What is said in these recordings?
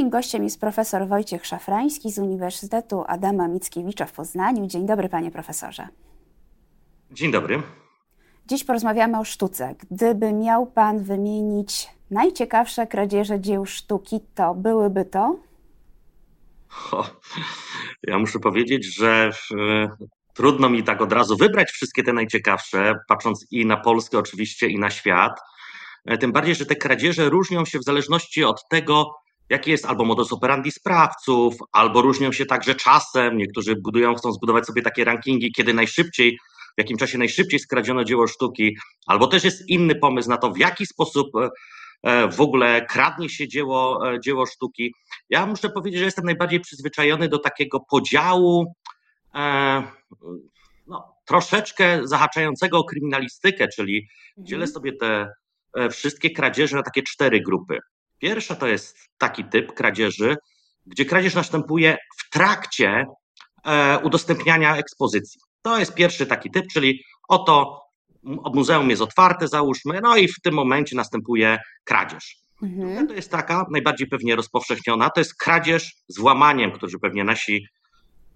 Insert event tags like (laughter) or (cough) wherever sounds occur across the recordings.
Moim gościem jest profesor Wojciech Szafrański z Uniwersytetu Adama Mickiewicza w Poznaniu. Dzień dobry, panie profesorze. Dzień dobry. Dziś porozmawiamy o sztuce. Gdyby miał pan wymienić najciekawsze kradzieże dzieł sztuki, to byłyby to? O, ja muszę powiedzieć, że e, trudno mi tak od razu wybrać wszystkie te najciekawsze, patrząc i na Polskę oczywiście, i na świat. E, tym bardziej, że te kradzieże różnią się w zależności od tego, jaki jest albo modus operandi sprawców, albo różnią się także czasem. Niektórzy budują, chcą zbudować sobie takie rankingi, kiedy najszybciej, w jakim czasie najszybciej skradziono dzieło sztuki, albo też jest inny pomysł na to, w jaki sposób e, e, w ogóle kradnie się dzieło, dzieło sztuki. Ja muszę powiedzieć, że jestem najbardziej przyzwyczajony do takiego podziału, no, troszeczkę zahaczającego o kryminalistykę, czyli dzielę mhm. sobie te E, wszystkie kradzieże na takie cztery grupy. Pierwsza to jest taki typ kradzieży, gdzie kradzież następuje w trakcie e, udostępniania ekspozycji. To jest pierwszy taki typ, czyli oto muzeum jest otwarte, załóżmy, no i w tym momencie następuje kradzież. Mhm. To jest taka najbardziej pewnie rozpowszechniona, to jest kradzież z włamaniem, którzy pewnie nasi,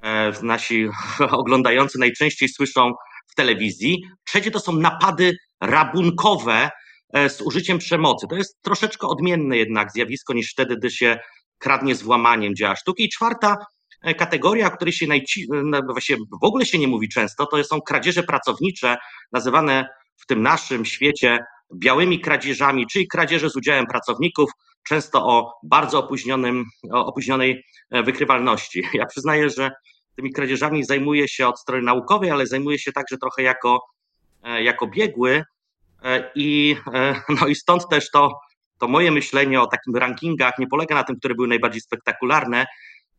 e, nasi (laughs) oglądający najczęściej słyszą w telewizji. Trzecie to są napady rabunkowe z użyciem przemocy. To jest troszeczkę odmienne jednak zjawisko niż wtedy, gdy się kradnie z włamaniem dzieła sztuki. I czwarta e, kategoria, o której się najci... No, właśnie w ogóle się nie mówi często, to są kradzieże pracownicze, nazywane w tym naszym świecie białymi kradzieżami, czyli kradzieże z udziałem pracowników, często o bardzo opóźnionym, o opóźnionej e, wykrywalności. (laughs) Ja przyznaję, że tymi kradzieżami zajmuję się od strony naukowej, ale zajmuję się także trochę jako, jako biegły E, I, e, no i stąd też to, to moje myślenie o takim rankingach nie polega na tym, które były najbardziej spektakularne,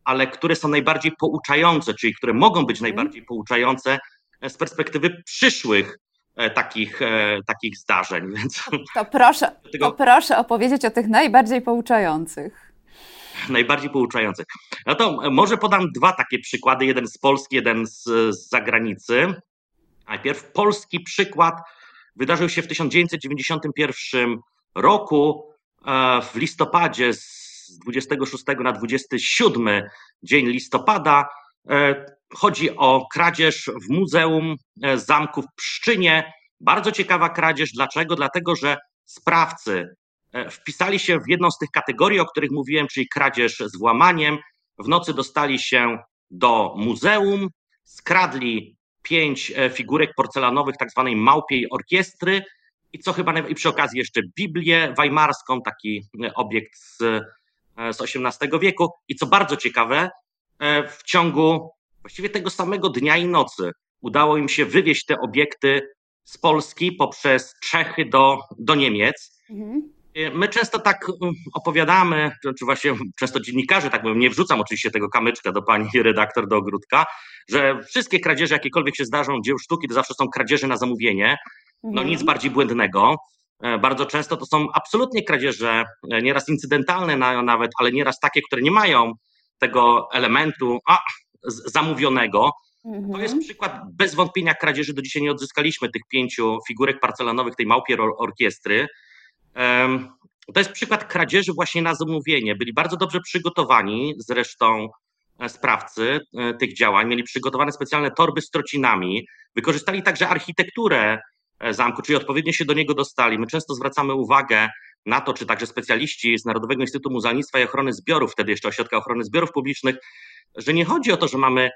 ale które są najbardziej pouczające, czyli które mogą być mhm. najbardziej pouczające e, z perspektywy przyszłych takich, takich zdarzeń. Więc to, proszę, (laughs) tego... to proszę opowiedzieć o tych najbardziej pouczających. Najbardziej pouczających. No to może podam dwa takie przykłady, jeden z Polski, jeden z, z zagranicy. Najpierw polski przykład wydarzył się w 1991 roku, e, w listopadzie z 26 na 27 dzień listopada. E, chodzi o kradzież w Muzeum e, Zamku w Pszczynie. Bardzo ciekawa kradzież. Dlaczego? Dlatego, że sprawcy wpisali się w jedną z tych kategorii, o których mówiłem, czyli kradzież z włamaniem. W nocy dostali się do muzeum, skradli pięć e, figurek porcelanowych tak zwanej małpiej orkiestry i co chyba i przy okazji jeszcze Biblię weimarską, taki e, obiekt z, e, z XVIII wieku i co bardzo ciekawe, w ciągu właściwie tego samego dnia i nocy udało im się wywieźć te obiekty z Polski poprzez Czechy do, do Niemiec. Mhm. My często tak um, opowiadamy, czy właśnie często dziennikarze, tak mówią, nie wrzucam oczywiście tego kamyczka do pani redaktor do ogródka, że wszystkie kradzieże, jakiekolwiek się zdarzą dzieł sztuki, to zawsze są kradzieże na zamówienie. No mhm. nic bardziej błędnego. E, bardzo często to są absolutnie kradzieże, e, nieraz incydentalne nawet, ale nieraz takie, które nie mają tego elementu a, zamówionego. To jest mhm. przykład bez wątpienia kradzieży. Do dzisiaj nie odzyskaliśmy tych pięciu figurek porcelanowych tej małpiej orkiestry. To jest przykład kradzieży właśnie na zamówienie. Byli bardzo dobrze przygotowani, zresztą e, sprawcy e, tych działań, mieli przygotowane specjalne torby z trocinami, wykorzystali także architekturę e, zamku, czyli odpowiednio się do niego dostali. My często zwracamy uwagę na to, czy także specjaliści z Narodowego Instytutu Muzealnictwa i Ochrony Zbiorów, wtedy jeszcze Ośrodka Ochrony Zbiorów Publicznych, że nie chodzi o to, że mamy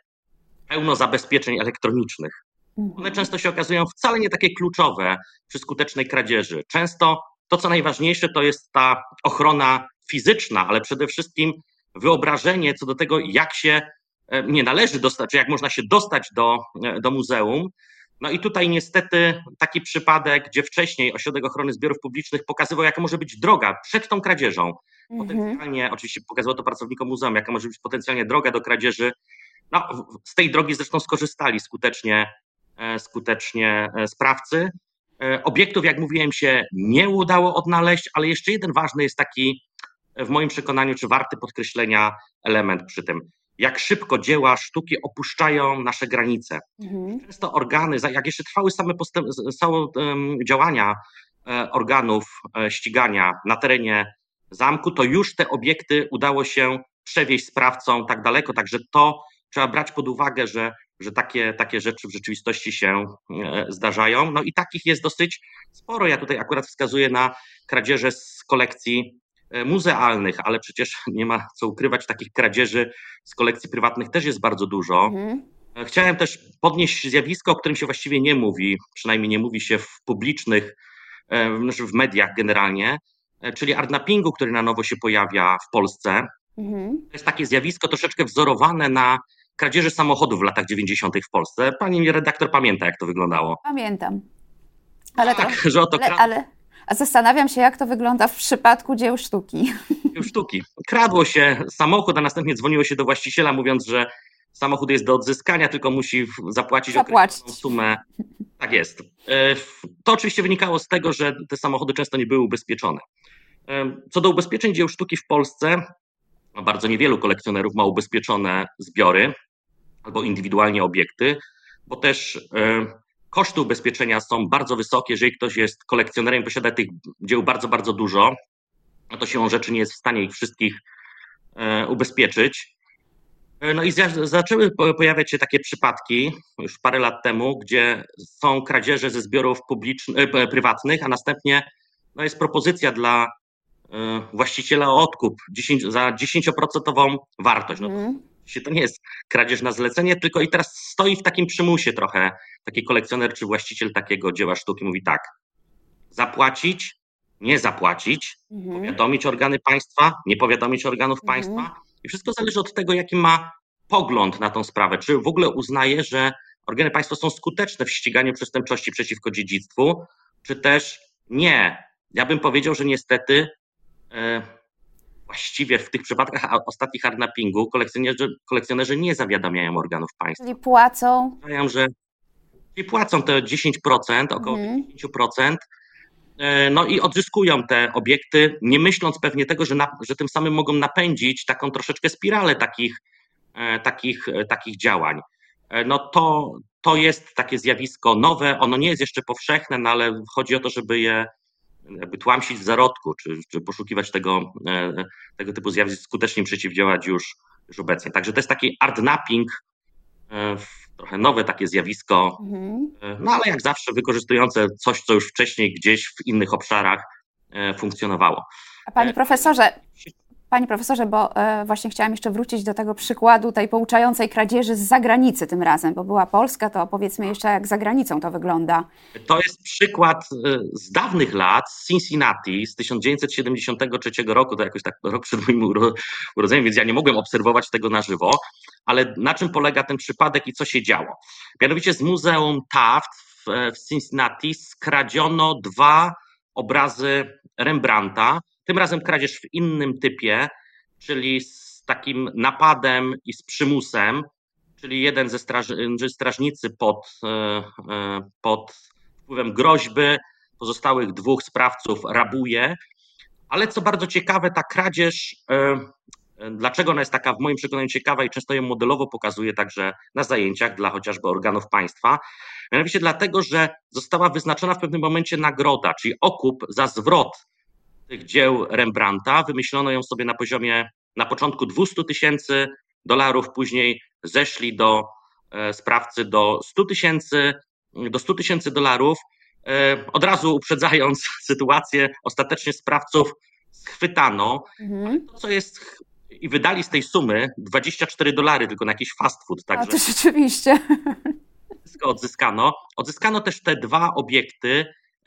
pełno zabezpieczeń elektronicznych. One mhm. często się okazują wcale nie takie kluczowe przy skutecznej kradzieży. Często to, co najważniejsze, to jest ta ochrona fizyczna, ale przede wszystkim wyobrażenie co do tego, jak się e, nie należy dostać, czy jak można się dostać do, e, do muzeum. No i tutaj niestety taki przypadek, gdzie wcześniej Ośrodek Ochrony Zbiorów Publicznych pokazywał, jaka może być droga przed tą kradzieżą. Mhm. Potencjalnie, mhm. oczywiście pokazywał to pracownikom muzeum, jaka może być potencjalnie droga do kradzieży. No, z tej drogi zresztą skorzystali skutecznie, e, skutecznie sprawcy. E, obiektów, jak mówiłem, się nie udało odnaleźć, ale jeszcze jeden ważny jest taki, w moim przekonaniu, czy warty podkreślenia element przy tym. Jak szybko dzieła sztuki opuszczają nasze granice. Mhm. Często organy, jak jeszcze trwały same postęp, całe działania e, organów e, ścigania na terenie zamku, to już te obiekty udało się przewieźć sprawcom tak daleko, także to trzeba brać pod uwagę, że, że takie, takie rzeczy w rzeczywistości się e, zdarzają. No i takich jest dosyć sporo. Ja tutaj akurat wskazuję na kradzieże z kolekcji e, muzealnych, ale przecież (laughs) nie ma co ukrywać, takich kradzieży z kolekcji prywatnych też jest bardzo dużo. Mhm. E, chciałem też podnieść zjawisko, o którym się właściwie nie mówi, przynajmniej nie mówi się w publicznych, znaczy w mediach generalnie, czyli artnappingu, który na nowo się pojawia w Polsce. Mhm. To jest takie zjawisko troszeczkę wzorowane na kradzieży samochodów w latach 90. w Polsce. Pani redaktor pamięta, jak to wyglądało? Pamiętam. Ale tak, to, że oto ale, ale, a zastanawiam się, jak to wygląda w przypadku dzieł sztuki. (laughs) Dzieł sztuki. Kradło się samochód, a następnie dzwoniło się do właściciela, mówiąc, że samochód jest do odzyskania, tylko musi zapłacić, zapłacić. określoną sumę. Tak jest. E, to oczywiście wynikało z tego, że te samochody często nie były ubezpieczone. E, co do ubezpieczeń dzieł sztuki w Polsce, bardzo niewielu kolekcjonerów ma ubezpieczone zbiory albo indywidualnie obiekty, bo też e, koszty ubezpieczenia są bardzo wysokie. Jeżeli ktoś jest kolekcjonerem, posiada tych dzieł bardzo, bardzo dużo, no to siłą rzeczy nie jest w stanie ich wszystkich e, ubezpieczyć. E, no i zaczęły pojawiać się takie przypadki już parę lat temu, gdzie są kradzieże ze zbiorów publicznych, prywatnych, a następnie no jest propozycja dla właściciela o odkup 10, za 10% wartość. No, mm to nie jest kradzież na zlecenie, tylko i teraz stoi w takim przymusie trochę taki kolekcjoner czy właściciel takiego dzieła sztuki mówi tak, zapłacić, nie zapłacić, mhm. powiadomić organy państwa, nie powiadomić organów mhm. państwa i wszystko zależy od tego, jaki ma pogląd na tą sprawę, czy w ogóle uznaje, że organy państwa są skuteczne w ściganiu przestępczości przeciwko dziedzictwu, czy też nie. Ja bym powiedział, że niestety e, właściwie w tych przypadkach ostatnich hardnappingu kolekcjonerzy, kolekcjonerzy nie zawiadamiają organów państwa. Czyli płacą? Uważają, że czyli płacą te 10%, około mhm. 10%, e, no i odzyskują te obiekty, nie myśląc pewnie tego, że, na, że tym samym mogą napędzić taką troszeczkę spiralę takich, e, takich, e, takich działań. No to, to jest takie zjawisko nowe, ono nie jest jeszcze powszechne, no ale chodzi o to, żeby je jakby tłamsić w zarodku, czy, czy poszukiwać tego, e, tego typu zjawisk, skutecznie przeciwdziałać już, już obecnie. Także to jest taki napping, e, trochę nowe takie zjawisko, mhm. E, no ale jak zawsze wykorzystujące coś, co już wcześniej gdzieś w innych obszarach funkcjonowało. A panie profesorze, Panie profesorze, bo e, właśnie chciałam jeszcze wrócić do tego przykładu tej pouczającej kradzieży z zagranicy tym razem, bo była Polska, to powiedzmy jeszcze jak za granicą to wygląda. To jest przykład e, z dawnych lat, z Cincinnati z 1973 roku, to jakoś tak rok przed moim urodzeniem, więc ja nie mogłem obserwować tego na żywo, ale na czym polega ten przypadek i co się działo? Mianowicie z Muzeum Taft w, w Cincinnati skradziono dwa obrazy Rembrandta, tym razem kradzież w innym typie, czyli z takim napadem i z przymusem, czyli jeden ze straż, strażnicy pod, e, e, pod wpływem groźby, pozostałych dwóch sprawców rabuje. Ale co bardzo ciekawe, ta kradzież, e, dlaczego ona jest taka w moim przekonaniu ciekawa i często ją modelowo pokazuję także na zajęciach dla chociażby organów państwa, mianowicie dlatego, że została wyznaczona w pewnym momencie nagroda, czyli okup za zwrot tych dzieł Rembrandta. Wymyślono ją sobie na poziomie na początku 200 tysięcy dolarów, później zeszli do e, sprawcy do 100 tysięcy do 100 tysięcy dolarów. E, od razu uprzedzając (laughs) sytuację, ostatecznie sprawców schwytano. Mhm. To, co jest i wydali z tej sumy 24 dolary tylko na jakiś fast food. Także A to rzeczywiście. Wszystko odzyskano. Odzyskano też te dwa obiekty,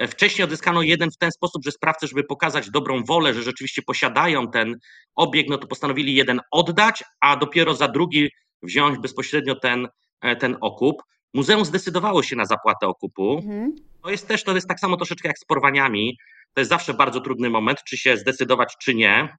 wcześniej odzyskano jeden w ten sposób, że sprawcy, żeby pokazać dobrą wolę, że rzeczywiście posiadają ten obiekt, no to postanowili jeden oddać, a dopiero za drugi wziąć bezpośrednio ten, e, ten okup. Muzeum zdecydowało się na zapłatę okupu. Mhm. To jest też, to jest tak samo troszeczkę jak z porwaniami. To jest zawsze bardzo trudny moment, czy się zdecydować, czy nie.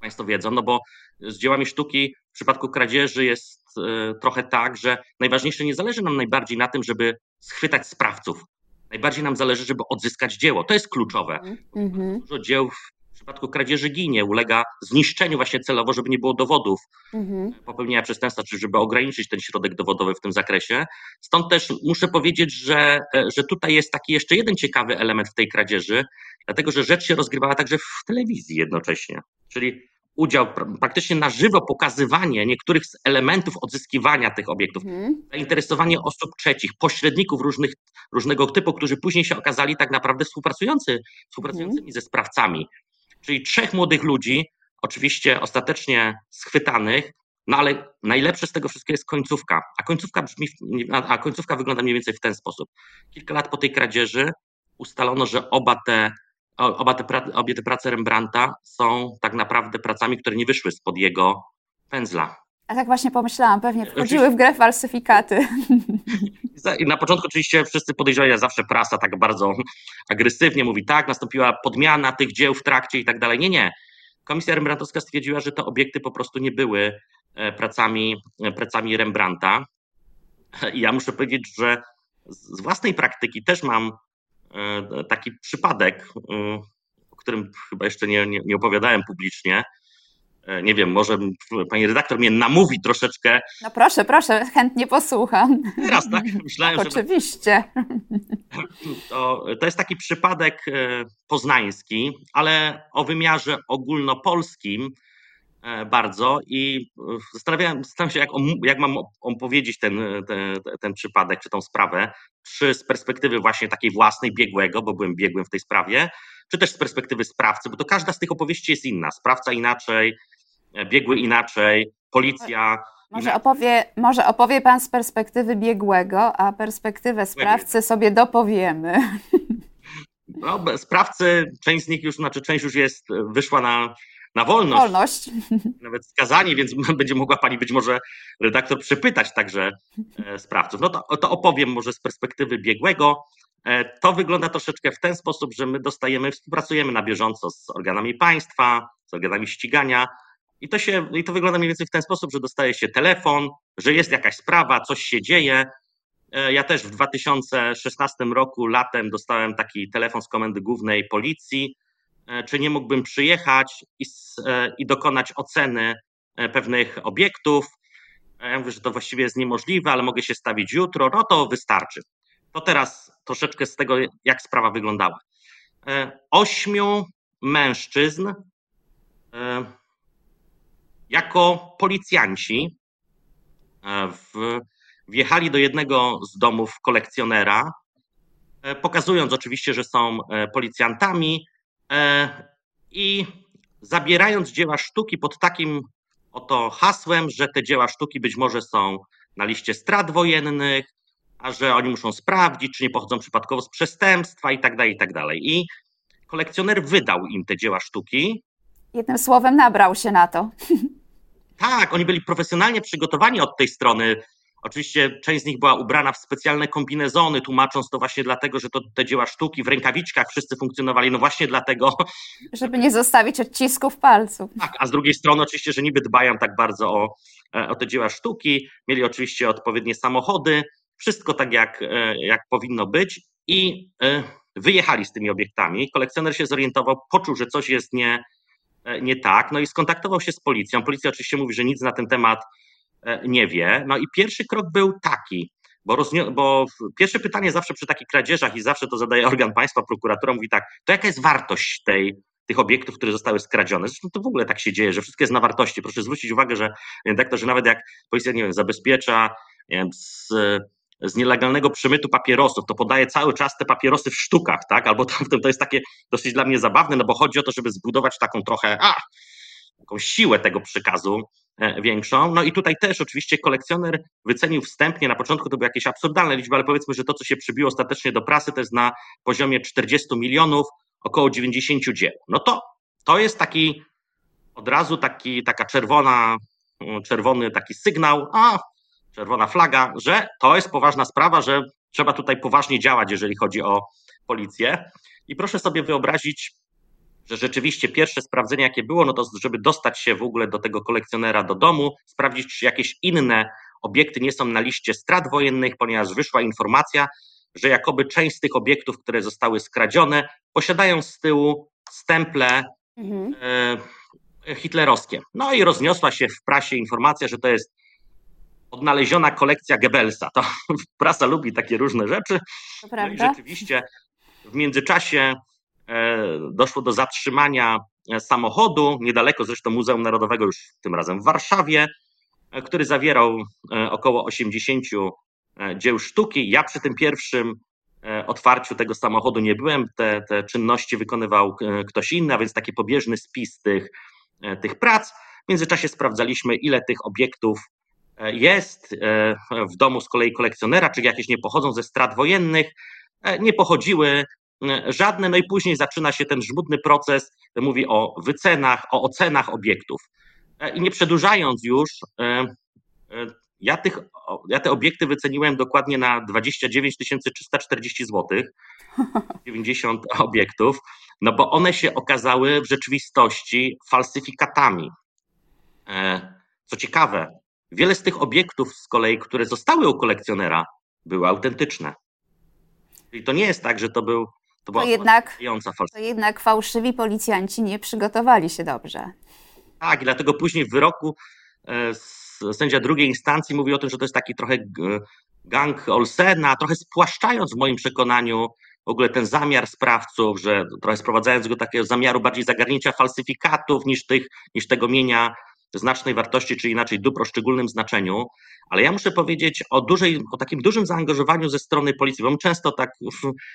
Państwo wiedzą, no bo z dziełami sztuki w przypadku kradzieży jest e, trochę tak, że najważniejsze nie zależy nam najbardziej na tym, żeby schwytać sprawców, Najbardziej nam zależy, żeby odzyskać dzieło. To jest kluczowe. Mm-hmm. Dużo dzieł w przypadku kradzieży ginie, ulega zniszczeniu właśnie celowo, żeby nie było dowodów mm-hmm. popełnienia przestępstwa, czy żeby ograniczyć ten środek dowodowy w tym zakresie. Stąd też muszę powiedzieć, że, e, że tutaj jest taki jeszcze jeden ciekawy element w tej kradzieży, dlatego że rzecz się rozgrywała także w telewizji jednocześnie. Czyli udział, praktycznie na żywo pokazywanie niektórych z elementów odzyskiwania tych obiektów, mhm. zainteresowanie osób trzecich, pośredników różnych, różnego typu, którzy później się okazali tak naprawdę współpracujący, współpracującymi mhm. ze sprawcami. Czyli trzech młodych ludzi, oczywiście ostatecznie schwytanych, no ale najlepsze z tego wszystkiego jest końcówka. A końcówka brzmi, a końcówka wygląda mniej więcej w ten sposób. Kilka lat po tej kradzieży ustalono, że oba te oba te, obie te prace Rembrandta są tak naprawdę pracami, które nie wyszły spod jego pędzla. A tak właśnie pomyślałam, pewnie wchodziły w grę falsyfikaty. Na początku oczywiście wszyscy podejrzewali, zawsze prasa tak bardzo agresywnie mówi, tak, nastąpiła podmiana tych dzieł w trakcie i tak dalej. Nie, nie. Komisja Rembrandtowska stwierdziła, że te obiekty po prostu nie były e, pracami, e, pracami Rembrandta. I ja muszę powiedzieć, że z własnej praktyki też mam taki przypadek, e, o którym chyba jeszcze nie, nie, nie opowiadałem publicznie. E, nie wiem, może pani redaktor mnie namówi troszeczkę. No proszę, proszę, chętnie posłucham. Teraz, tak? (laughs) Myślałem, tak, że... Oczywiście. (laughs) To, to jest taki przypadek poznański, ale o wymiarze ogólnopolskim bardzo i zastanawiałem, zastanawiam się, jak, jak mam opowiedzieć ten, ten, ten przypadek czy tą sprawę czy z perspektywy właśnie takiej własnej, biegłego, bo byłem biegłym w tej sprawie, czy też z perspektywy sprawcy, bo to każda z tych opowieści jest inna. Sprawca inaczej, e, biegły inaczej, policja. Może opowie, może opowie Pan z perspektywy biegłego, a perspektywę sprawcy sobie dopowiemy. (laughs) No, sprawcy, część z nich już, znaczy część już jest, wyszła na na wolność. wolność. (laughs) Nawet skazani, więc (laughs) będzie mogła pani być może redaktor przepytać także e, sprawców. No to, to opowiem może z perspektywy biegłego. E, to wygląda troszeczkę w ten sposób, że my dostajemy, współpracujemy na bieżąco z organami państwa, z organami ścigania. I to, się, I to wygląda mniej więcej w ten sposób, że dostaje się telefon, że jest jakaś sprawa, coś się dzieje. E, ja też w 2016 roku latem dostałem taki telefon z komendy głównej policji, czy nie mógłbym przyjechać i, e, i dokonać oceny e, pewnych obiektów. Ja mówię, że to właściwie jest niemożliwe, ale mogę się stawić jutro, no to wystarczy. To teraz troszeczkę z tego, jak sprawa wyglądała. Ośmiu mężczyzn jako policjanci wjechali do jednego z domów kolekcjonera, pokazując oczywiście, że są policjantami, E, i zabierając dzieła sztuki pod takim oto hasłem, że te dzieła sztuki być może są na liście strat wojennych, a że oni muszą sprawdzić, czy nie pochodzą przypadkowo z przestępstwa i tak dalej, i tak dalej. I kolekcjoner wydał im te dzieła sztuki. Jednym słowem nabrał się na to. Tak, oni byli profesjonalnie przygotowani od tej strony Oczywiście część z nich była ubrana w specjalne kombinezony, tłumacząc to właśnie dlatego, że to te dzieła sztuki w rękawiczkach wszyscy funkcjonowali, no właśnie dlatego. (laughs) Żeby nie zostawić odcisków palców. Tak, a z drugiej strony oczywiście, że niby dbają tak bardzo o, e, o te dzieła sztuki, mieli oczywiście odpowiednie samochody, wszystko tak jak, e, jak powinno być i e, wyjechali z tymi obiektami. Kolekcjoner się zorientował, poczuł, że coś jest nie, nie tak, no i skontaktował się z policją. Policja oczywiście mówi, że nic na ten temat nie wie. No i pierwszy krok był taki, bo, bo pierwsze pytanie zawsze przy takich kradzieżach i zawsze to zadaje organ państwa, prokuratura mówi tak, to jaka jest wartość tej, tych obiektów, które zostały skradzione. Zresztą to w ogóle tak się dzieje, że wszystko jest na wartości. Proszę zwrócić uwagę, że to, że nawet jak policja nie wiem, zabezpiecza nie wiem, z, z nielegalnego przemytu papierosów, to podaje cały czas te papierosy w sztukach, tak? Albo to, to jest takie dosyć dla mnie zabawne, no bo chodzi o to, żeby zbudować taką trochę, a, taką siłę tego przekazu, E, większą. No i tutaj też oczywiście kolekcjoner wycenił wstępnie, na początku to były jakieś absurdalne liczby, ale powiedzmy, że to, co się przybiło ostatecznie do prasy, to jest na poziomie 40 milionów, około 90 dzieł. No to to jest taki od razu taki, taka czerwona, czerwony taki sygnał, a czerwona flaga, że to jest poważna sprawa, że trzeba tutaj poważnie działać, jeżeli chodzi o policję. I proszę sobie wyobrazić że rzeczywiście pierwsze sprawdzenie, jakie było, no to żeby dostać się w ogóle do tego kolekcjonera do domu, sprawdzić, czy jakieś inne obiekty nie są na liście strat wojennych, ponieważ wyszła informacja, że jakoby część z tych obiektów, które zostały skradzione, posiadają z tyłu stemple mhm. e, hitlerowskie. No i rozniosła się w prasie informacja, że to jest odnaleziona kolekcja Goebbelsa. To (laughs) prasa lubi takie różne rzeczy. No i rzeczywiście w międzyczasie doszło do zatrzymania samochodu, niedaleko zresztą Muzeum Narodowego, już tym razem w Warszawie, który zawierał około 80 dzieł sztuki. Ja przy tym pierwszym otwarciu tego samochodu nie byłem, te, te czynności wykonywał ktoś inny, a więc taki pobieżny spis tych, tych prac. W międzyczasie sprawdzaliśmy, ile tych obiektów e, jest e, w domu z kolei kolekcjonera, czy jakieś nie pochodzą ze strat wojennych. E, nie pochodziły żadne, no i później zaczyna się ten żmudny proces, mówi o wycenach, o ocenach obiektów. I nie przedłużając już, ja, tych, ja te obiekty wyceniłem dokładnie na 29 340 zł, 90 obiektów, no bo one się okazały w rzeczywistości falsyfikatami. E, co ciekawe, wiele z tych obiektów z kolei, które zostały u kolekcjonera, były autentyczne. Czyli to nie jest tak, że to był. To, to, jednak, to jednak fałszywi policjanci nie przygotowali się dobrze. Tak, i dlatego później w wyroku e, sędzia drugiej instancji mówi o tym, że to jest taki trochę gang Olsena, trochę spłaszczając w moim przekonaniu w ogóle ten zamiar sprawców, że trochę sprowadzając go do takiego zamiaru bardziej zagarnięcia falsyfikatów niż, tych, niż tego mienia znacznej wartości, czy inaczej dóbr o szczególnym znaczeniu, ale ja muszę powiedzieć o, dużej, o takim dużym zaangażowaniu ze strony policji, bo często tak,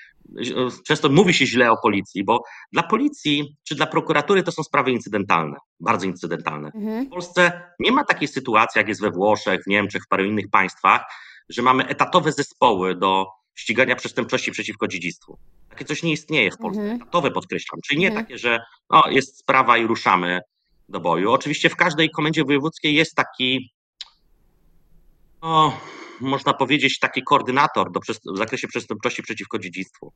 (laughs) często mówi się źle o policji, bo dla policji czy dla prokuratury to są sprawy incydentalne, bardzo incydentalne. Mhm. W Polsce nie ma takiej sytuacji, jak jest we Włoszech, w Niemczech, w paru innych państwach, że mamy etatowe zespoły do ścigania przestępczości przeciwko dziedzictwu. Takie coś nie istnieje w Polsce. Mhm. Etatowe podkreślam, czyli nie mhm. takie, że no, jest sprawa i ruszamy do boju. Oczywiście w każdej komendzie wojewódzkiej jest taki, no, można powiedzieć, taki koordynator do, w zakresie przestępczości przeciwko dziedzictwu.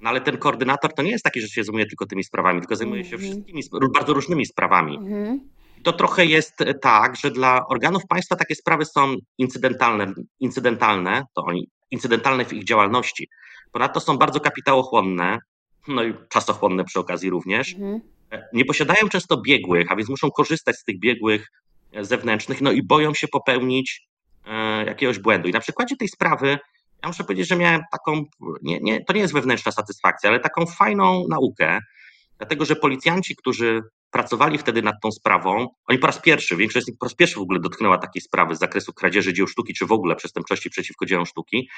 No ale ten koordynator to nie jest taki, że się zajmuje tylko tymi sprawami, tylko zajmuje się mhm. wszystkimi bardzo różnymi sprawami. Mhm. To trochę jest tak, że dla organów państwa takie sprawy są incydentalne, incydentalne, to oni incydentalne w ich działalności. Ponadto są bardzo kapitałochłonne, no i czasochłonne przy okazji również. Mhm nie posiadają często biegłych, a więc muszą korzystać z tych biegłych e, zewnętrznych, no i boją się popełnić e, jakiegoś błędu. I na przykładzie tej sprawy, ja muszę powiedzieć, że miałem taką, nie, nie, to nie jest wewnętrzna satysfakcja, ale taką fajną naukę, dlatego że policjanci, którzy pracowali wtedy nad tą sprawą, oni po raz pierwszy, większość z nich po raz pierwszy w ogóle dotknęła takiej sprawy z zakresu kradzieży dzieł sztuki, czy w ogóle przestępczości przeciwko dziełom sztuki,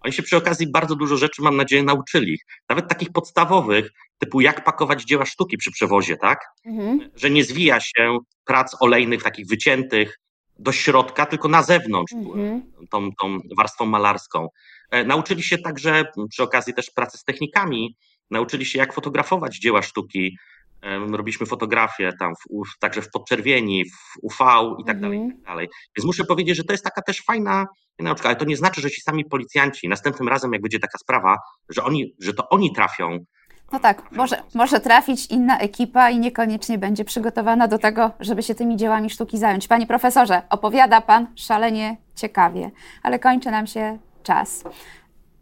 oni się przy okazji bardzo dużo rzeczy, mam nadzieję, nauczyli. Nawet takich podstawowych, typu jak pakować dzieła sztuki przy przewozie, tak? Mhm. Że nie zwija się prac olejnych, takich wyciętych do środka, tylko na zewnątrz, mhm. tą, tą warstwą malarską. E, nauczyli się także przy okazji też pracy z technikami, nauczyli się jak fotografować dzieła sztuki, robiliśmy fotografię tam w, także w podczerwieni, w UV i tak dalej, i mhm. tak dalej. Więc muszę powiedzieć, że to jest taka też fajna nauczka, ale to nie znaczy, że ci sami policjanci następnym razem, jak będzie taka sprawa, że oni, że to oni trafią no tak, może, może trafić inna ekipa i niekoniecznie będzie przygotowana do tego, żeby się tymi dziełami sztuki zająć. Panie profesorze, opowiada Pan szalenie ciekawie, ale kończy nam się czas.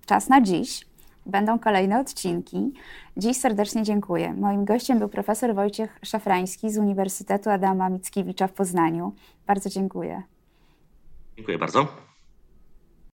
Czas na dziś. Będą kolejne odcinki. Dziś serdecznie dziękuję. Moim gościem był profesor Wojciech Szafrański z Uniwersytetu Adama Mickiewicza w Poznaniu. Bardzo dziękuję. Dziękuję bardzo.